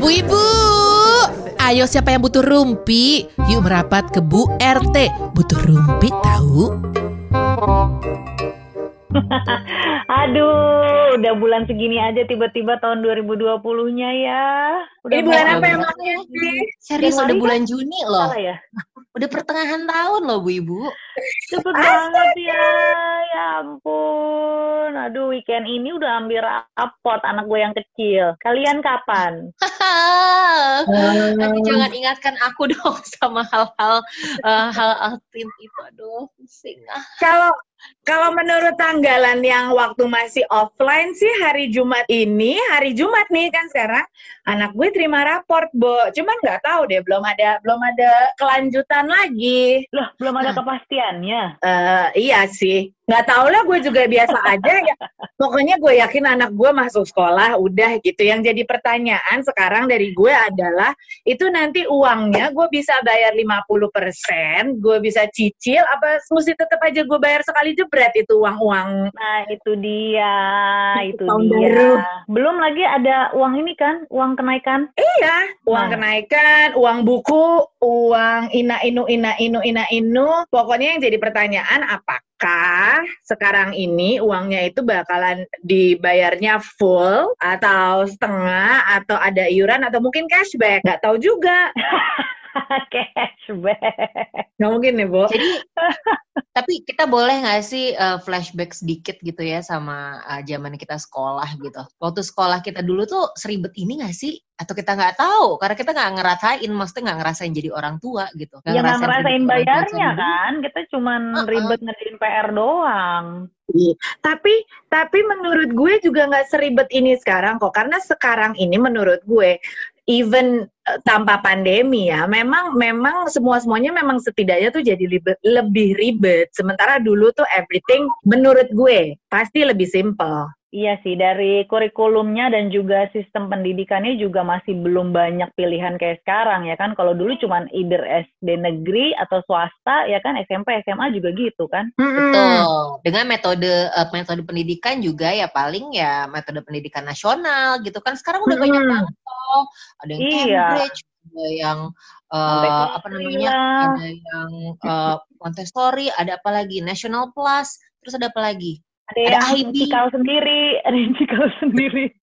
Bu Ibu, ayo siapa yang butuh rumpi? Yuk merapat ke Bu RT. Butuh rumpi tahu? Aduh, udah bulan segini aja tiba-tiba tahun 2020-nya ya. Udah Ini bulan mau- apa emangnya sih? Serius udah kan? bulan Juni loh. Salah ya? Udah pertengahan tahun loh Bu Ibu. Cepet banget ya, ya ampun. Aduh, weekend ini udah ambil rapot anak gue yang kecil. Kalian kapan? Aduh, jangan ingatkan aku dong sama hal-hal eh, hal-hal tim itu. Aduh, pusing ah. Kalau kalau menurut tanggalan yang waktu masih offline sih hari Jumat ini, hari Jumat nih kan sekarang anak gue terima raport, Bo. Cuman nggak tahu deh, belum ada belum ada kelanjutan lagi. Loh, belum ada kepastiannya. Eh iya sih, nggak tahu lah gue juga biasa aja ya. Pokoknya gue yakin anak gue masuk sekolah udah gitu. Yang jadi pertanyaan sekarang dari gue adalah itu nanti uangnya gue bisa bayar 50%, gue bisa cicil apa mesti tetap aja gue bayar sekali jebret itu uang-uang. Nah, itu dia, itu Tahun dia. baru. Belum lagi ada uang ini kan, uang kenaikan. Iya, uang Nah. kenaikan, uang buku, uang ina inu ina inu ina inu. Pokoknya yang jadi pertanyaan apakah sekarang ini uangnya itu bakalan dibayarnya full atau setengah atau ada iuran atau mungkin cashback? Nggak tahu juga. Cashback. Nggak mungkin nih, Bu. Jadi tapi kita boleh nggak sih eh, flashback sedikit gitu ya sama eh, zaman kita sekolah gitu. Waktu sekolah kita dulu tuh seribet ini nggak sih? Atau kita nggak tahu karena kita nggak ngerasain, maksudnya nggak ngerasain jadi orang tua gitu. Ya nggak ngerasain bayarnya kan, kita cuman Uh-uh. ribet ngerjain PR doang. Tapi tapi menurut gue juga nggak seribet ini sekarang kok karena sekarang ini menurut gue even tanpa pandemi ya memang memang semua semuanya memang setidaknya tuh jadi libet- lebih ribet sementara dulu tuh everything menurut gue pasti lebih simple. Iya sih, dari kurikulumnya dan juga sistem pendidikannya juga masih belum banyak pilihan kayak sekarang ya kan. Kalau dulu cuman either SD negeri atau swasta ya kan, SMP, SMA juga gitu kan. Betul. Dengan metode eh, metode pendidikan juga ya paling ya metode pendidikan nasional gitu kan. Sekarang udah banyak Hmm. banget loh. Ada yang Iya. Ada yang eh, Montessori apa namanya? Ada yang eh, Montessori, ada apa lagi? National Plus, terus ada apa lagi? Ada, Ada yang IB. cikal sendiri, ada yang cikal sendiri.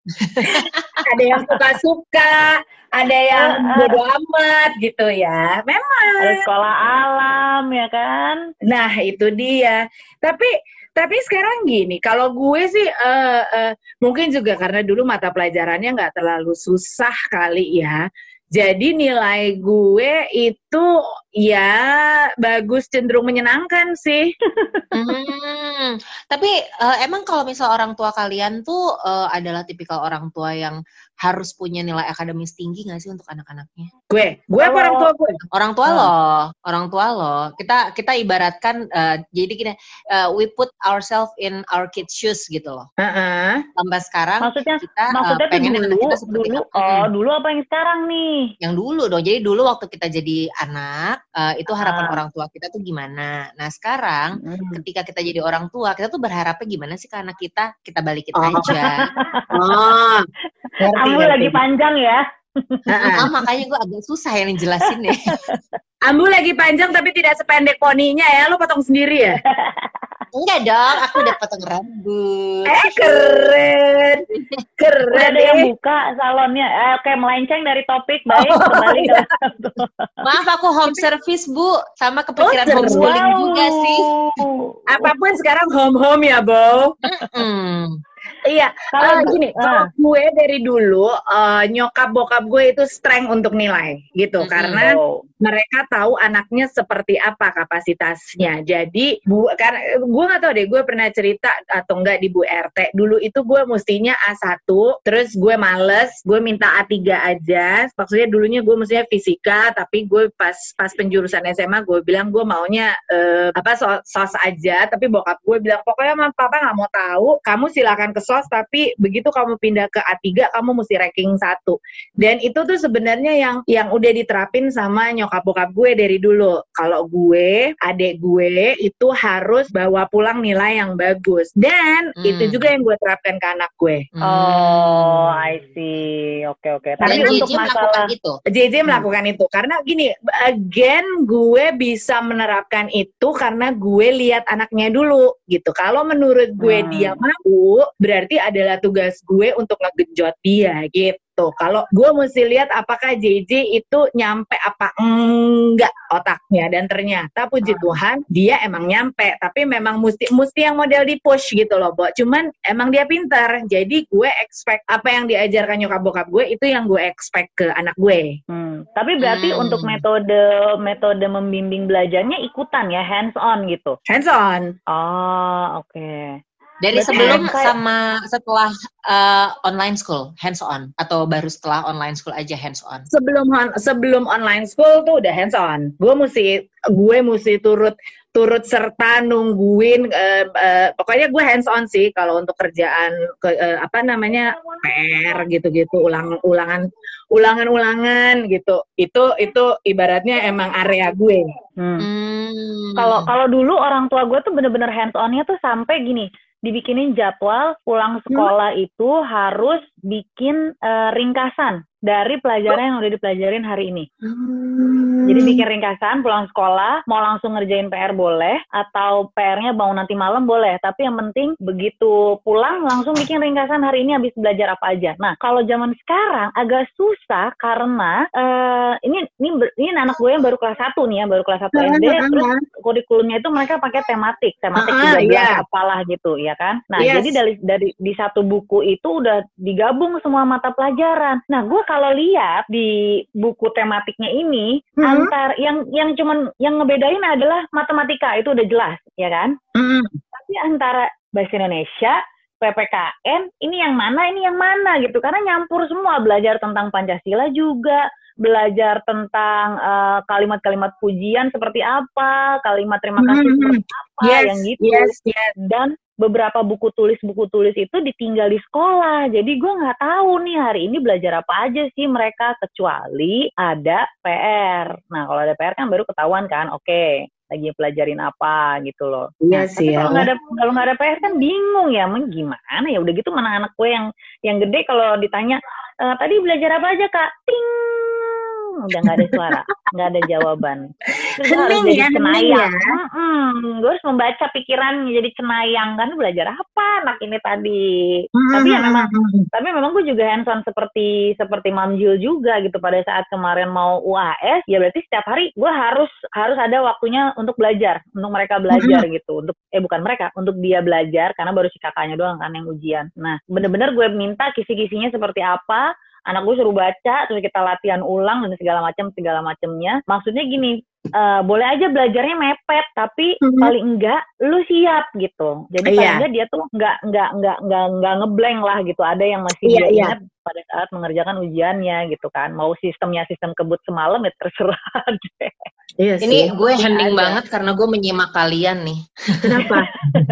Ada yang suka-suka, ada yang Uh-uh. bodo amat gitu ya. Memang. Ada sekolah alam ya kan. Nah, itu dia. Tapi tapi sekarang gini, kalau gue sih eh, eh, mungkin juga karena dulu mata pelajarannya nggak terlalu susah kali ya. Jadi nilai gue itu ya bagus cenderung menyenangkan sih. Hmm, tapi eh, emang kalau misal orang tua kalian tuh eh, adalah tipikal orang tua yang harus punya nilai akademis tinggi nggak sih untuk anak-anaknya? Gue, gue apa orang tua gue? Orang tua Hmm. loh, orang tua loh. Kita kita ibaratkan eh, jadi gini, eh, we put ourselves in our kids shoes gitu loh. Heeh. Sampai sekarang Maksudnya kita eh, maksudnya tuh pengen dulu, kita seperti dulu, apa? oh Hmm. dulu apa yang sekarang nih? Yang dulu dong. Jadi dulu waktu kita jadi anak, eh, itu harapan Ah. orang tua kita tuh gimana. Nah sekarang Hmm. ketika kita jadi orang tua, kita tuh berharapnya gimana sih ke anak kita? Kita balikin Oh. aja. Oh, Ambu ngerti. lagi panjang ya. Heeh. Ah, makanya gue agak susah yang jelasin nih. Ambu lagi panjang tapi tidak sependek poninya ya, lo potong sendiri ya? Enggak dong, aku udah potong rambut. Eh, keren. Keren. Udah ada yang buka salonnya. Eh, oke, melenceng dari topik. Baik, kembali iya. ke Maaf aku home service bu, sama kepikiran Oh, homeschooling juga sih. Apa pun sekarang home-home ya, Bo. Hmm. Iya, Kalau bu- gini, kalau gue dari dulu eh, nyokap bokap gue itu strength untuk nilai gitu Mm-mm. karena Oh. mereka tahu anaknya seperti apa kapasitasnya. Jadi bu karena gue nggak tahu deh, gue pernah cerita atau enggak di Bu RT. Dulu itu gue mestinya A1, terus gue males, gue minta A3 aja. Maksudnya dulunya gue mestinya fisika, tapi gue pas pas penjurusan SMA gue bilang gue maunya eh, apa sos, sos aja, tapi bokap gue bilang pokoknya mama papa nggak mau tahu, kamu silakan ke sos sos tapi begitu kamu pindah ke A3 kamu mesti ranking satu dan itu tuh sebenarnya yang yang udah diterapin sama nyokap bokap gue dari dulu kalau gue adik gue itu harus bawa pulang nilai yang bagus dan Hmm. itu juga yang gue terapkan ke anak gue Hmm. Oh, I see. Oke, oke. Tapi untuk JJ melakukan masalah itu. JJ melakukan itu karena gini again gue bisa menerapkan itu karena gue lihat anaknya dulu gitu kalau menurut gue Hmm. dia mampu berarti adalah tugas gue untuk ngegenjot dia gitu kalau gue mesti lihat apakah JJ itu nyampe apa enggak otaknya dan ternyata puji Hmm. Tuhan dia emang nyampe tapi memang mesti mesti yang model di push gitu loh Bo cuman emang dia pintar jadi gue expect apa yang diajarkan nyokap bokap gue itu yang gue expect ke anak gue Hmm, tapi berarti Hmm. untuk metode metode membimbing belajarnya ikutan ya, hands on gitu. hands on Oh, oke. Dari Berarti sebelum kayak- sama setelah uh, online school hands on atau baru setelah online school aja hands on. sebelum sebelum online school tuh udah hands on gue mesti gue mesti turut turut serta nungguin eh, eh, pokoknya gue hands on sih kalau untuk kerjaan ke, eh, apa namanya PR gitu-gitu ulang ulangan ulangan-ulangan gitu itu itu ibaratnya emang area gue Hmm. Hmm. Kalau kalau dulu orang tua gue tuh bener-bener hands on-nya tuh sampai gini, dibikinin jadwal pulang sekolah itu harus bikin eh, ringkasan dari pelajaran yang udah dipelajarin hari ini. Jadi bikin ringkasan pulang sekolah, mau langsung ngerjain PR boleh, atau PR-nya bangun nanti malam boleh. Tapi yang penting begitu pulang langsung bikin ringkasan hari ini habis belajar apa aja. Nah kalau zaman sekarang agak susah karena eh, ini ini ini anak gue yang baru kelas 1 nih ya, baru kelas 1 SD, terus kurikulumnya itu mereka pakai tematik, tematik Ah, 13 iya. apalah gitu ya kan. Nah, Yes. jadi dari dari di satu buku itu udah digabung semua mata pelajaran. Nah, gue kalau lihat di buku tematiknya ini Mhm. antar yang yang cuman yang ngebedain adalah matematika itu udah jelas, ya kan? Mm. Tapi antara bahasa Indonesia PPKN ini yang mana ini yang mana gitu karena nyampur semua belajar tentang Pancasila juga belajar tentang eh, kalimat-kalimat pujian seperti apa kalimat terima kasih Mhm. seperti apa yes yang gitu yes yes dan beberapa buku tulis buku tulis itu ditinggal di sekolah jadi gue nggak tahu nih hari ini belajar apa aja sih mereka kecuali ada PR nah kalau ada PR kan baru ketahuan kan oke lagi pelajarin apa gitu loh iya Nah, sih tapi kalau ya. nggak ada kalau nggak ada PR kan bingung ya, emang gimana ya? Udah gitu mana anak gue yang yang gede kalau ditanya "Eh, tadi belajar apa aja kak? Ting, udah nggak ada suara, nggak ada jawaban. Hening ya, hening cenayang. ya. Mm-mm, gue harus membaca pikiran jadi cenayang. Kan belajar apa anak ini tadi. Tapi ya memang tapi memang gue juga hands on seperti seperti Mam Jul juga gitu. Pada saat kemarin mau UAS ya berarti setiap hari gue harus harus ada waktunya untuk belajar. Untuk mereka belajar gitu. Untuk eh bukan mereka untuk dia belajar. Karena baru si kakaknya doang kan yang ujian. Nah bener-bener gue minta kisi-kisinya seperti apa. Anak gue suruh baca terus kita latihan ulang dan segala macam segala macamnya. Maksudnya gini eh, boleh aja belajarnya mepet tapi Mhm. paling enggak lu siap gitu jadi paling Iya. enggak dia tuh enggak enggak enggak enggak enggak ngeblank lah gitu ada yang masih Iya, dia iya. ingat pada saat mengerjakan ujiannya gitu kan mau sistemnya sistem kebut semalam ya terserah deh. Iya Ini sih. gue hening ada. banget karena gue menyimak kalian nih. Kenapa?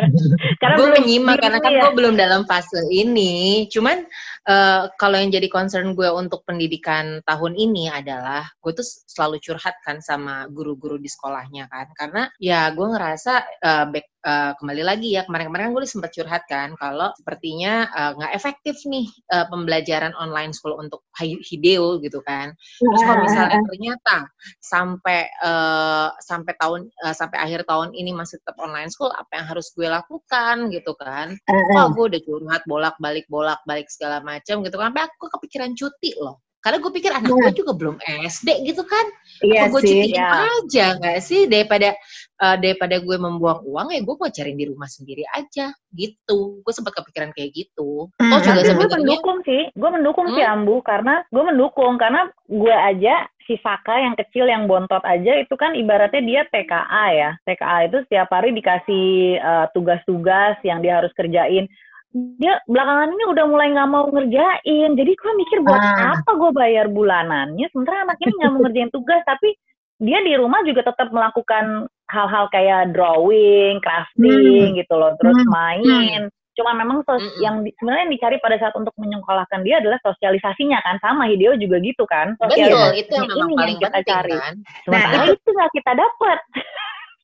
karena gue menyimak karena kan ya. gue belum dalam fase ini. Cuman eh, kalau yang jadi concern gue untuk pendidikan tahun ini adalah gue tuh selalu curhat kan sama guru-guru di sekolahnya kan. Karena ya gue ngerasa eh, back eh, kembali lagi ya kemarin-kemarin gue sempat curhat kan kalau sepertinya eh, nggak efektif nih eh, pembelajaran online school untuk hi- Hideo gitu kan. Terus kalau misalnya ternyata sampai eh, sampai tahun eh, sampai akhir tahun ini masih tetap online school, apa yang harus gue lakukan gitu kan? Wah, gue udah curhat bolak-balik bolak-balik segala macam gitu kan. Sampai aku kepikiran cuti loh. Karena gue pikir anak gue juga belum SD gitu kan. Iya gue sih. cutiin ya. aja nggak sih daripada eh, daripada gue membuang uang ya gue mau cari di rumah sendiri aja gitu. Gue sempat kepikiran kayak gitu. Hmm, Oh juga gue mendukung sih, gue mendukung sih Ambu karena gue mendukung karena gue aja si Saka yang kecil yang bontot aja itu kan ibaratnya dia TKA ya. TKA itu setiap hari dikasih eh, tugas-tugas yang dia harus kerjain. Dia belakangan ini udah mulai nggak mau ngerjain. Jadi gue mikir buat Ah. apa gue bayar bulanannya sementara anak ini nggak mau ngerjain tugas tapi dia di rumah juga tetap melakukan hal-hal kayak drawing, crafting gitu loh, terus Hmm. main Cuma memang sos- Mm-mm. yang di- sebenarnya yang dicari pada saat untuk menyekolahkan dia adalah sosialisasinya kan sama Hideo juga gitu kan. Betul, itu yang memang ini paling kita penting cari. kan. Sementara Nah, itu nggak kita dapat.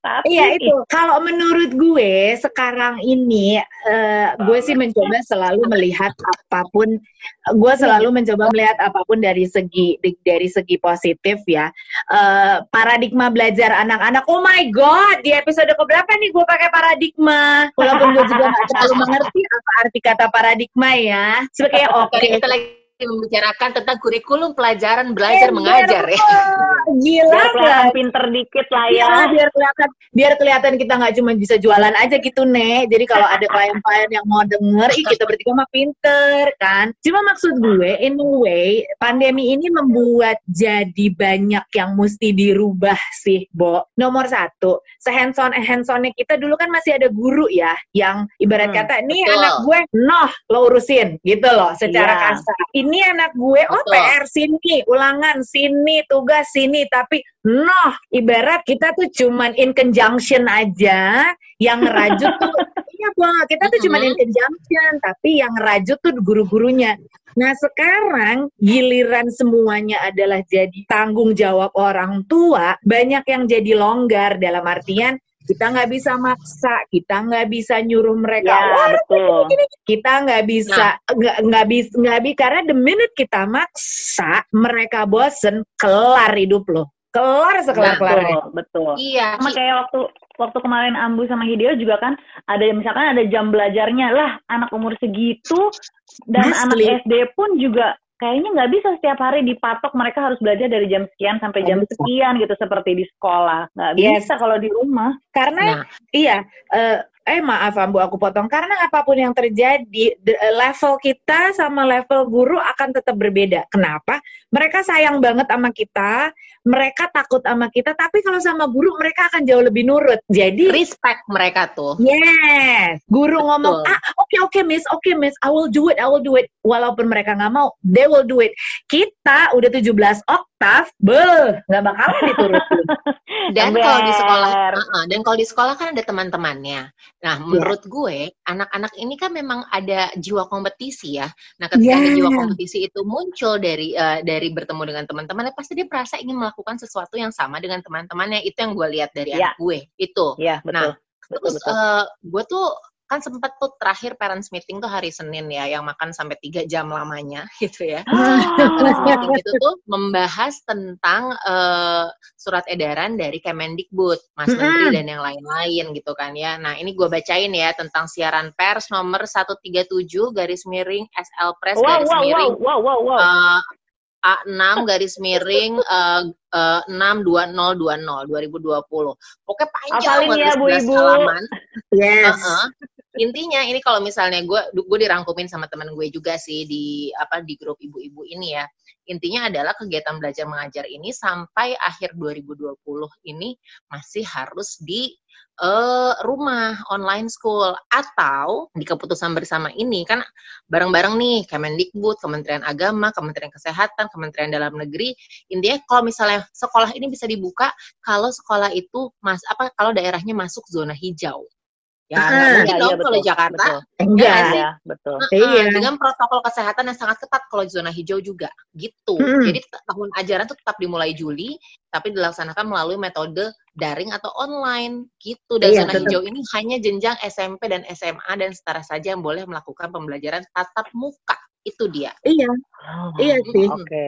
Tapi Iya itu. Kalau menurut gue sekarang ini, eh, gue sih mencoba selalu melihat apa pun. Gue selalu mencoba melihat apa pun dari segi di- dari segi positif ya. Eh, paradigma belajar anak-anak. Oh my god, di episode keberapa nih gue pakai paradigma? Walaupun gue juga nggak terlalu mengerti apa arti kata paradigma ya. Sebagai oke. Kita lagi membicarakan tentang kurikulum pelajaran belajar Eh, mengajar ya. Gila biar kelihatan kan? pinter dikit lah ya. Iya, biar kelihatan biar kelihatan kita nggak cuma bisa jualan aja gitu nih. Jadi kalau ada klien-klien yang mau denger, ih kita bertiga mah pinter kan. Cuma maksud gue, in a way, pandemi ini membuat jadi banyak yang mesti dirubah sih, Bo. Nomor satu, sehands-on hands-onnya kita dulu kan masih ada guru ya, yang ibarat Hmm, kata, nih betul. anak gue, noh, lo urusin, gitu loh, secara Iya. kasar. Ini anak gue, oh Betul. PR sini, ulangan sini, tugas sini, tapi noh, ibarat kita tuh cuman in conjunction aja, yang ngerajut tuh, iya Bang, kita tuh cuman in conjunction, tapi yang ngerajut tuh guru-gurunya. Nah sekarang giliran semuanya adalah jadi tanggung jawab orang tua, banyak yang jadi longgar. Dalam artian kita nggak bisa maksa, kita nggak bisa nyuruh mereka. Ya, "Wah, betul. kita nggak bisa nggak nggak bisa nggak bisa karena the minute kita maksa mereka bosen kelar hidup lo kelar sekelar kelarnya Betul, betul. Iya. Sama kayak waktu waktu kemarin Ambu sama Hideo juga kan ada misalkan ada jam belajarnya lah anak umur segitu dan Asli. anak SD pun juga kayaknya nggak bisa setiap hari dipatok mereka harus belajar dari jam sekian sampai jam sekian gitu seperti di sekolah. Nggak Yes. bisa kalau di rumah. Karena Nah, iya eh, eh maaf Ambu aku potong karena apa pun yang terjadi eh, level kita sama level guru akan tetap berbeda kenapa mereka sayang banget sama kita mereka takut sama kita tapi kalau sama guru mereka akan jauh lebih nurut jadi respect mereka tuh. Yes, guru Betul. ngomong, ah oke oke miss, oke miss, I will do it, I will do it. Walaupun mereka nggak mau, they will do it. Kita udah 17 oktav, beh, nggak bakalan diturutin. Dan kalau di sekolah, uh-uh, dan kalau di sekolah kan ada teman-temannya. Nah, Iya. menurut gue, anak-anak ini kan memang ada jiwa kompetisi ya. Nah, ketika ada Iya. jiwa kompetisi itu muncul dari uh, dari bertemu dengan teman-temannya, pasti dia merasa ingin melakukan sesuatu yang sama dengan teman-temannya. Itu yang gue lihat dari Iya. anak gue. Itu. ya betul Nah, betul Terus betul eh, gue tuh kan sempat tuh terakhir parents meeting tuh hari Senin ya, yang makan sampai tiga jam lamanya gitu ya. Nah, parents meeting itu tuh membahas tentang eh, surat edaran dari Kemendikbud, Mas Menteri Mm-mm. dan yang lain-lain gitu kan ya. Nah ini gue bacain ya tentang siaran pers nomor 137 garis miring SL Press wow garis wow wow miring wow wow wow eh, A6 garis miring eh, eh, 62020 2020. Pokoknya panjang Hafalin banget ya, 11 Bu-ibu. halaman. Yes. Heeh. Intinya ini kalau misalnya gue gue dirangkumin sama teman gue juga sih di apa di grup ibu-ibu ini ya. Intinya adalah kegiatan belajar mengajar ini sampai akhir 2020 ini masih harus di eh, rumah online school atau di keputusan bersama ini kan bareng-bareng nih Kemendikbud, Kementerian Agama, Kementerian Kesehatan, Kementerian Dalam Negeri. Intinya kalau misalnya sekolah ini bisa dibuka kalau sekolah itu mas apa kalau daerahnya masuk zona hijau. Ya, Ah, mungkin iya, dong iya, kalau betul, Jakarta. betul. Enggak. ya betul Heeh, Iya. Dengan protokol kesehatan yang sangat ketat kalau zona hijau juga, gitu. Mm-mm. Jadi tahun ajaran tuh tetap dimulai Juli, tapi dilaksanakan melalui metode daring atau online, gitu. Dan Iya, zona tetap. hijau ini hanya jenjang SMP dan SMA dan setara saja yang boleh melakukan pembelajaran tatap muka. Itu dia. Iya, Oh, iya sih. oke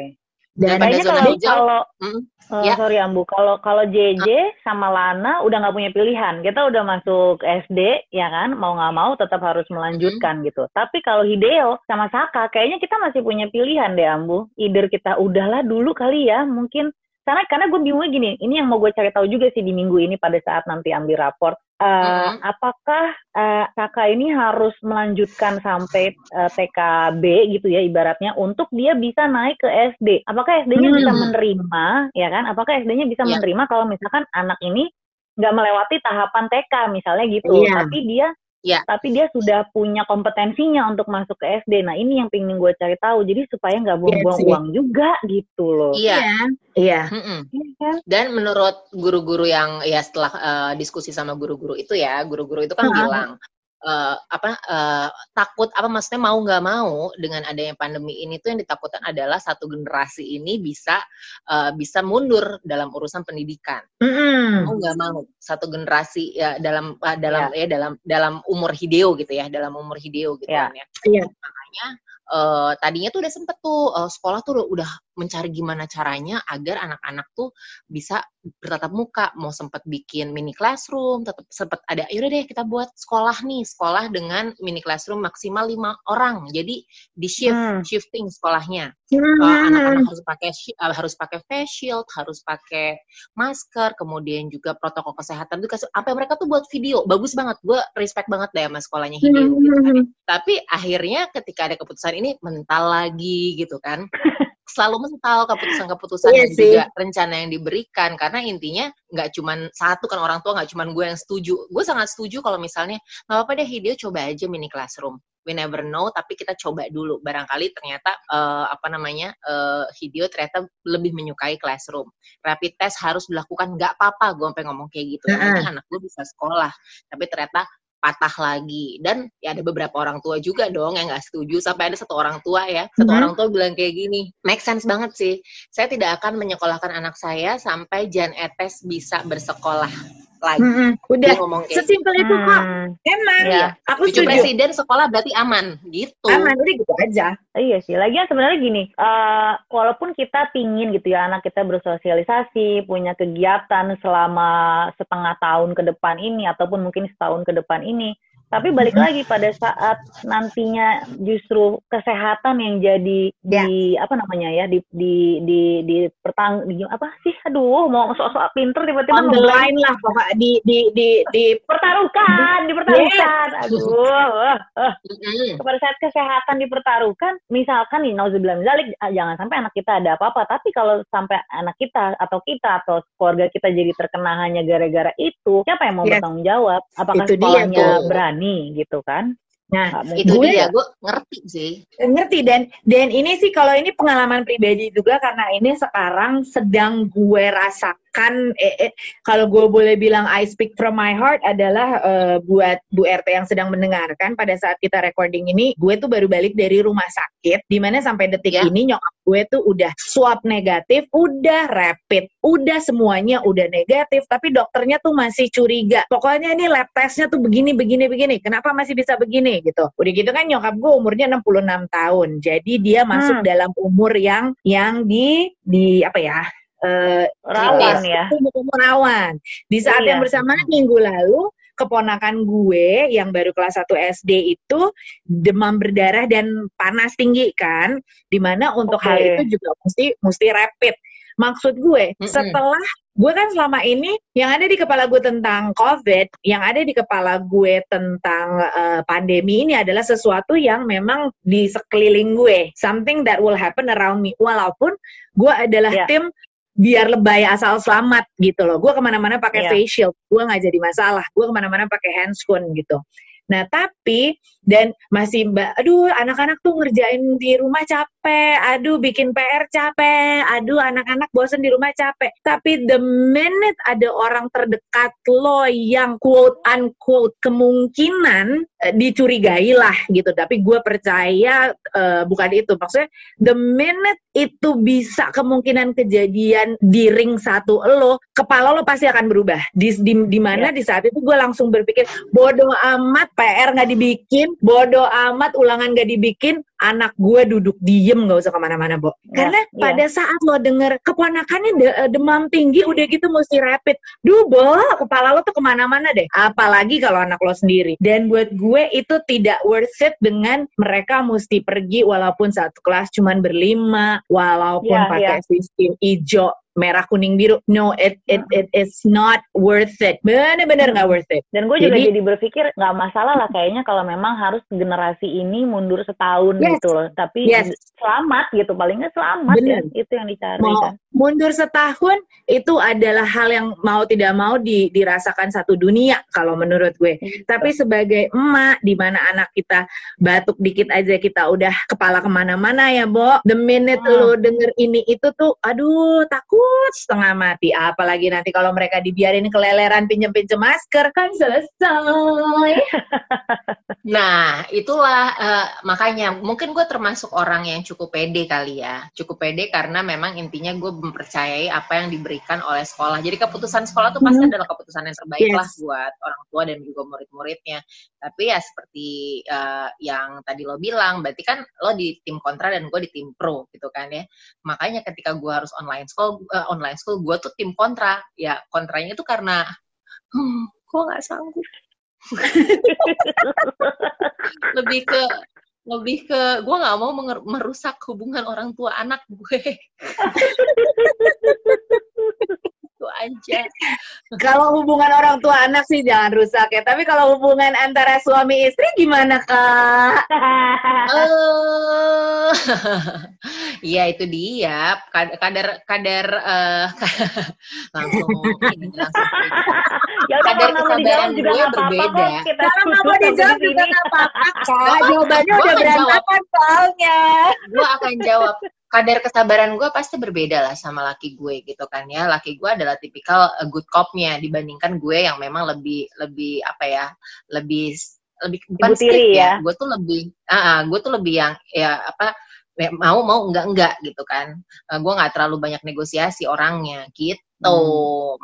Dan Kayaknya zona kalau hijau, kalau mm, eh, ya. sorry Ambu, kalau kalau JJ sama Lana udah nggak punya pilihan, kita udah masuk SD ya kan, mau nggak mau tetap harus melanjutkan gitu. Tapi kalau Hideo sama Saka, kayaknya kita masih punya pilihan deh Ambu. Either kita udahlah dulu kali ya, mungkin karena karena gue bingungnya gini, ini yang mau gue cari tahu juga sih di minggu ini pada saat nanti ambil raport. Eh, Mhm. Apakah eh, Saka ini harus melanjutkan sampai eh, TKB gitu ya ibaratnya untuk dia bisa naik ke SD? Apakah SD-nya Hmm. bisa menerima ya kan? Apakah SD-nya bisa Iya. menerima kalau misalkan anak ini nggak melewati tahapan TK misalnya gitu, Iya. tapi dia Iya. tapi dia sudah punya kompetensinya untuk masuk ke SD. Nah ini yang pengen gue cari tahu. Jadi supaya nggak buang-buang sih. uang juga gitu loh. Iya. Iya. Iya kan? Dan menurut guru-guru yang ya setelah eh, diskusi sama guru-guru itu ya, guru-guru itu kan Heeh. bilang uh, apa uh, takut apa maksudnya mau nggak mau dengan adanya pandemi ini tuh yang ditakutkan adalah satu generasi ini bisa uh, bisa mundur dalam urusan pendidikan. Mm-hmm. Mau nggak mau satu generasi ya dalam uh, dalam yeah. ya dalam dalam umur hideo gitu ya dalam umur hideo gitu yeah. kan ya. Yeah. Makanya uh, tadinya tuh udah sempet tuh uh, sekolah tuh udah mencari gimana caranya agar anak-anak tuh bisa bertatap muka mau sempet bikin mini classroom tetap sempet ada yaudah deh kita buat sekolah nih sekolah dengan mini classroom maksimal lima orang jadi di shift hmm. shifting sekolahnya hmm. uh, anak-anak harus pakai uh, harus pakai face shield harus pakai masker kemudian juga protokol kesehatan tuh apa mereka tuh buat video bagus banget gue respect banget deh sama sekolahnya Hideo hmm. gitu kan. tapi akhirnya ketika ada keputusan ini mental lagi gitu kan. Selalu mental keputusan-keputusan iya dan sih. juga rencana yang diberikan. Karena intinya nggak cuman satu kan orang tua nggak cuman gue yang setuju. Gue sangat setuju kalau misalnya nggak apa-apa deh Hideo coba aja mini classroom. We never know tapi kita coba dulu. Barangkali ternyata uh, apa namanya uh, Hideo ternyata lebih menyukai classroom. Rapid test harus dilakukan. Nggak apa-apa gue sampai ngomong kayak gitu. Uh -huh. anak gue bisa sekolah. Tapi ternyata patah lagi. Dan ya ada beberapa orang tua juga dong yang nggak setuju sampai ada satu orang tua ya. Satu mm-hmm. orang tua bilang kayak gini make sense banget sih. Saya tidak akan menyekolahkan anak saya sampai Jan Etes bisa bersekolah lagi. Hmm, udah ngomong kayak sesimpel gitu. itu kok. Hmm. Emang ya. Aku setuju. presiden sekolah berarti aman gitu. Aman udah gitu aja. Iya sih. Lagian sebenarnya gini, uh, walaupun kita pingin gitu ya anak kita bersosialisasi, punya kegiatan selama setengah tahun ke depan ini ataupun mungkin setahun ke depan ini, tapi balik lagi pada saat nantinya justru kesehatan yang jadi ya. di apa namanya ya di di di di pertang di apa sih aduh mau sok-sok pinter tiba-tiba on the line lah pokok di di di di pertaruhkan dipertaruhkan yeah. aduh uh, uh. pada saat kesehatan dipertaruhkan misalkan nih nauzubillah zalik ah, jangan sampai anak kita ada apa-apa tapi kalau sampai anak kita atau kita atau keluarga kita jadi terkena hanya gara-gara itu siapa yang mau yes. bertanggung jawab apakah itu sekolahnya berani berani gitu kan. Nah, itu gue, dia, gue ngerti sih. Ngerti dan dan ini sih kalau ini pengalaman pribadi juga karena ini sekarang sedang gue rasakan kan eh, eh, kalau gue boleh bilang I speak from my heart adalah uh, buat Bu RT yang sedang mendengarkan pada saat kita recording ini gue tuh baru balik dari rumah sakit di mana sampai detik yeah. ini nyokap gue tuh udah swab negatif udah rapid udah semuanya udah negatif tapi dokternya tuh masih curiga pokoknya ini lab testnya tuh begini begini begini kenapa masih bisa begini gitu udah gitu kan nyokap gue umurnya 66 tahun jadi dia masuk hmm. dalam umur yang yang di di apa ya uh, rawan ya. Rawan. Di saat iya. yang bersamaan minggu lalu keponakan gue yang baru kelas 1 SD itu demam berdarah dan panas tinggi kan di mana untuk okay. hal itu juga mesti mesti rapid maksud gue mm -hmm. setelah gue kan selama ini yang ada di kepala gue tentang COVID, yang ada di kepala gue tentang uh, pandemi ini adalah sesuatu yang memang di sekeliling gue, something that will happen around me. Walaupun gue adalah yeah. tim biar lebay asal selamat gitu loh. Gue ke mana-mana pakai yeah. face shield, gue nggak jadi masalah. Gue ke mana-mana pakai handscoon gitu. Nah tapi dan masih mbak, aduh anak-anak tuh ngerjain di rumah capek, aduh bikin PR capek, aduh anak-anak bosen di rumah capek. Tapi the minute ada orang terdekat lo yang quote unquote kemungkinan uh, dicurigai lah gitu. Tapi gue percaya uh, bukan itu. Maksudnya the minute itu bisa kemungkinan kejadian di ring satu lo, kepala lo pasti akan berubah. Di di, di mana yeah. di saat itu gue langsung berpikir bodoh amat PR nggak dibikin, bodoh amat ulangan nggak dibikin, anak gue duduk diem nggak usah ke mana-mana, Bo. Ya, Karena ya. pada saat lo denger keponakannya de eh, demam tinggi, udah gitu mesti rapid. Duh, Bo, kepala lo tuh ke mana-mana deh. Apalagi kalau anak lo sendiri. Dan buat gue itu tidak worth it dengan mereka mesti pergi walaupun satu kelas cuman berlima, walaupun ya, pakai ya. sistem hijau merah kuning biru. No it it it it's not worth it. Bener-bener nggak worth it. Dan gue juga jadi, jadi berpikir nggak masalah lah kayaknya kalau memang harus generasi ini mundur setahun yes. gitu loh. Tapi yes. selamat gitu paling nggak selamat ya itu yang dicari mau, kan mundur setahun itu adalah hal yang mau tidak mau di, dirasakan satu dunia kalau menurut gue. Tapi sebagai emak, di mana anak kita batuk dikit aja kita udah kepala ke mana-mana ya, Bo. The minute Hmm. lo denger ini itu tuh, aduh takut setengah mati. Apalagi nanti kalau mereka dibiarin keleleran pinjem-pinjem masker kan selesai. Nah, itulah eh, makanya mungkin gue termasuk orang yang cukup pede kali ya. Cukup pede karena memang intinya gue mempercayai apa yang diberikan oleh sekolah. Jadi keputusan sekolah tuh pasti Mhm. adalah keputusan yang terbaik Yes. lah buat orang tua dan juga murid-muridnya. Tapi ya seperti eh, yang tadi lo bilang, berarti kan lo di tim kontra dan gue di tim pro gitu kan ya. Makanya ketika gue harus online school, eh, online school gue tuh tim kontra. Ya kontranya itu karena hmm, gue nggak sanggup. lebih ke lebih ke gue nggak mau merusak hubungan orang tua anak gue itu aja Kalau hubungan orang tua anak sih jangan rusak ya. Tapi kalau hubungan antara suami istri gimana kak? Eh, Iya itu dia Kad- kadar kadar eh, langsung ini langsung ya udah Kadar kesabaran juga gue apa-apa berbeda. Kalau nggak mau dijawab juga nggak apa-apa? Jawabannya Gua udah berantakan soalnya. gue akan jawab kadar kesabaran gue pasti berbeda lah sama laki gue gitu kan ya laki gue adalah tipikal uh, good copnya dibandingkan gue yang memang lebih lebih apa ya lebih lebih bukan strict ya. gue tuh lebih ah gue tuh lebih yang ya apa ya, mau mau enggak enggak gitu kan. Uh, gue nggak terlalu banyak negosiasi orangnya gitu.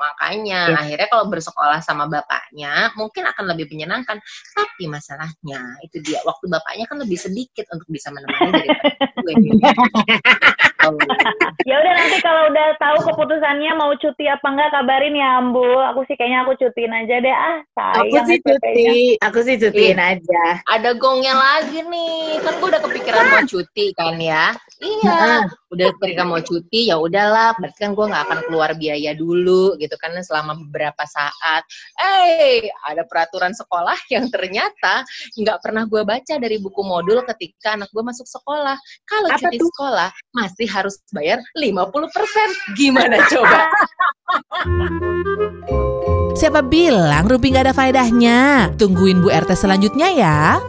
Makanya Ya. akhirnya kalau bersekolah sama bapaknya mungkin akan lebih menyenangkan. Tapi masalahnya itu dia waktu bapaknya kan lebih sedikit untuk bisa menemani daripada gue. Oh. Nanti kalau udah tahu keputusannya mau cuti apa enggak kabarin. Ya Ambu. Aku sih kayaknya aku cutiin aja deh. Ah, sayang Aku sih cuti, aku sih cutiin aja. ada gongnya lagi nih. Kan gue udah kepikiran mau cuti kan ya? Iya udah kepikiran mau cuti ya udahlah berarti kan gue nggak akan keluar biaya dulu gitu kan selama beberapa saat eh ada peraturan sekolah yang ternyata nggak pernah gue baca dari buku modul ketika anak gue masuk sekolah kalau Apa cuti tuh? sekolah masih harus bayar 50% gimana coba Siapa bilang Rumpi nggak ada faedahnya? Tungguin Bu RT selanjutnya ya.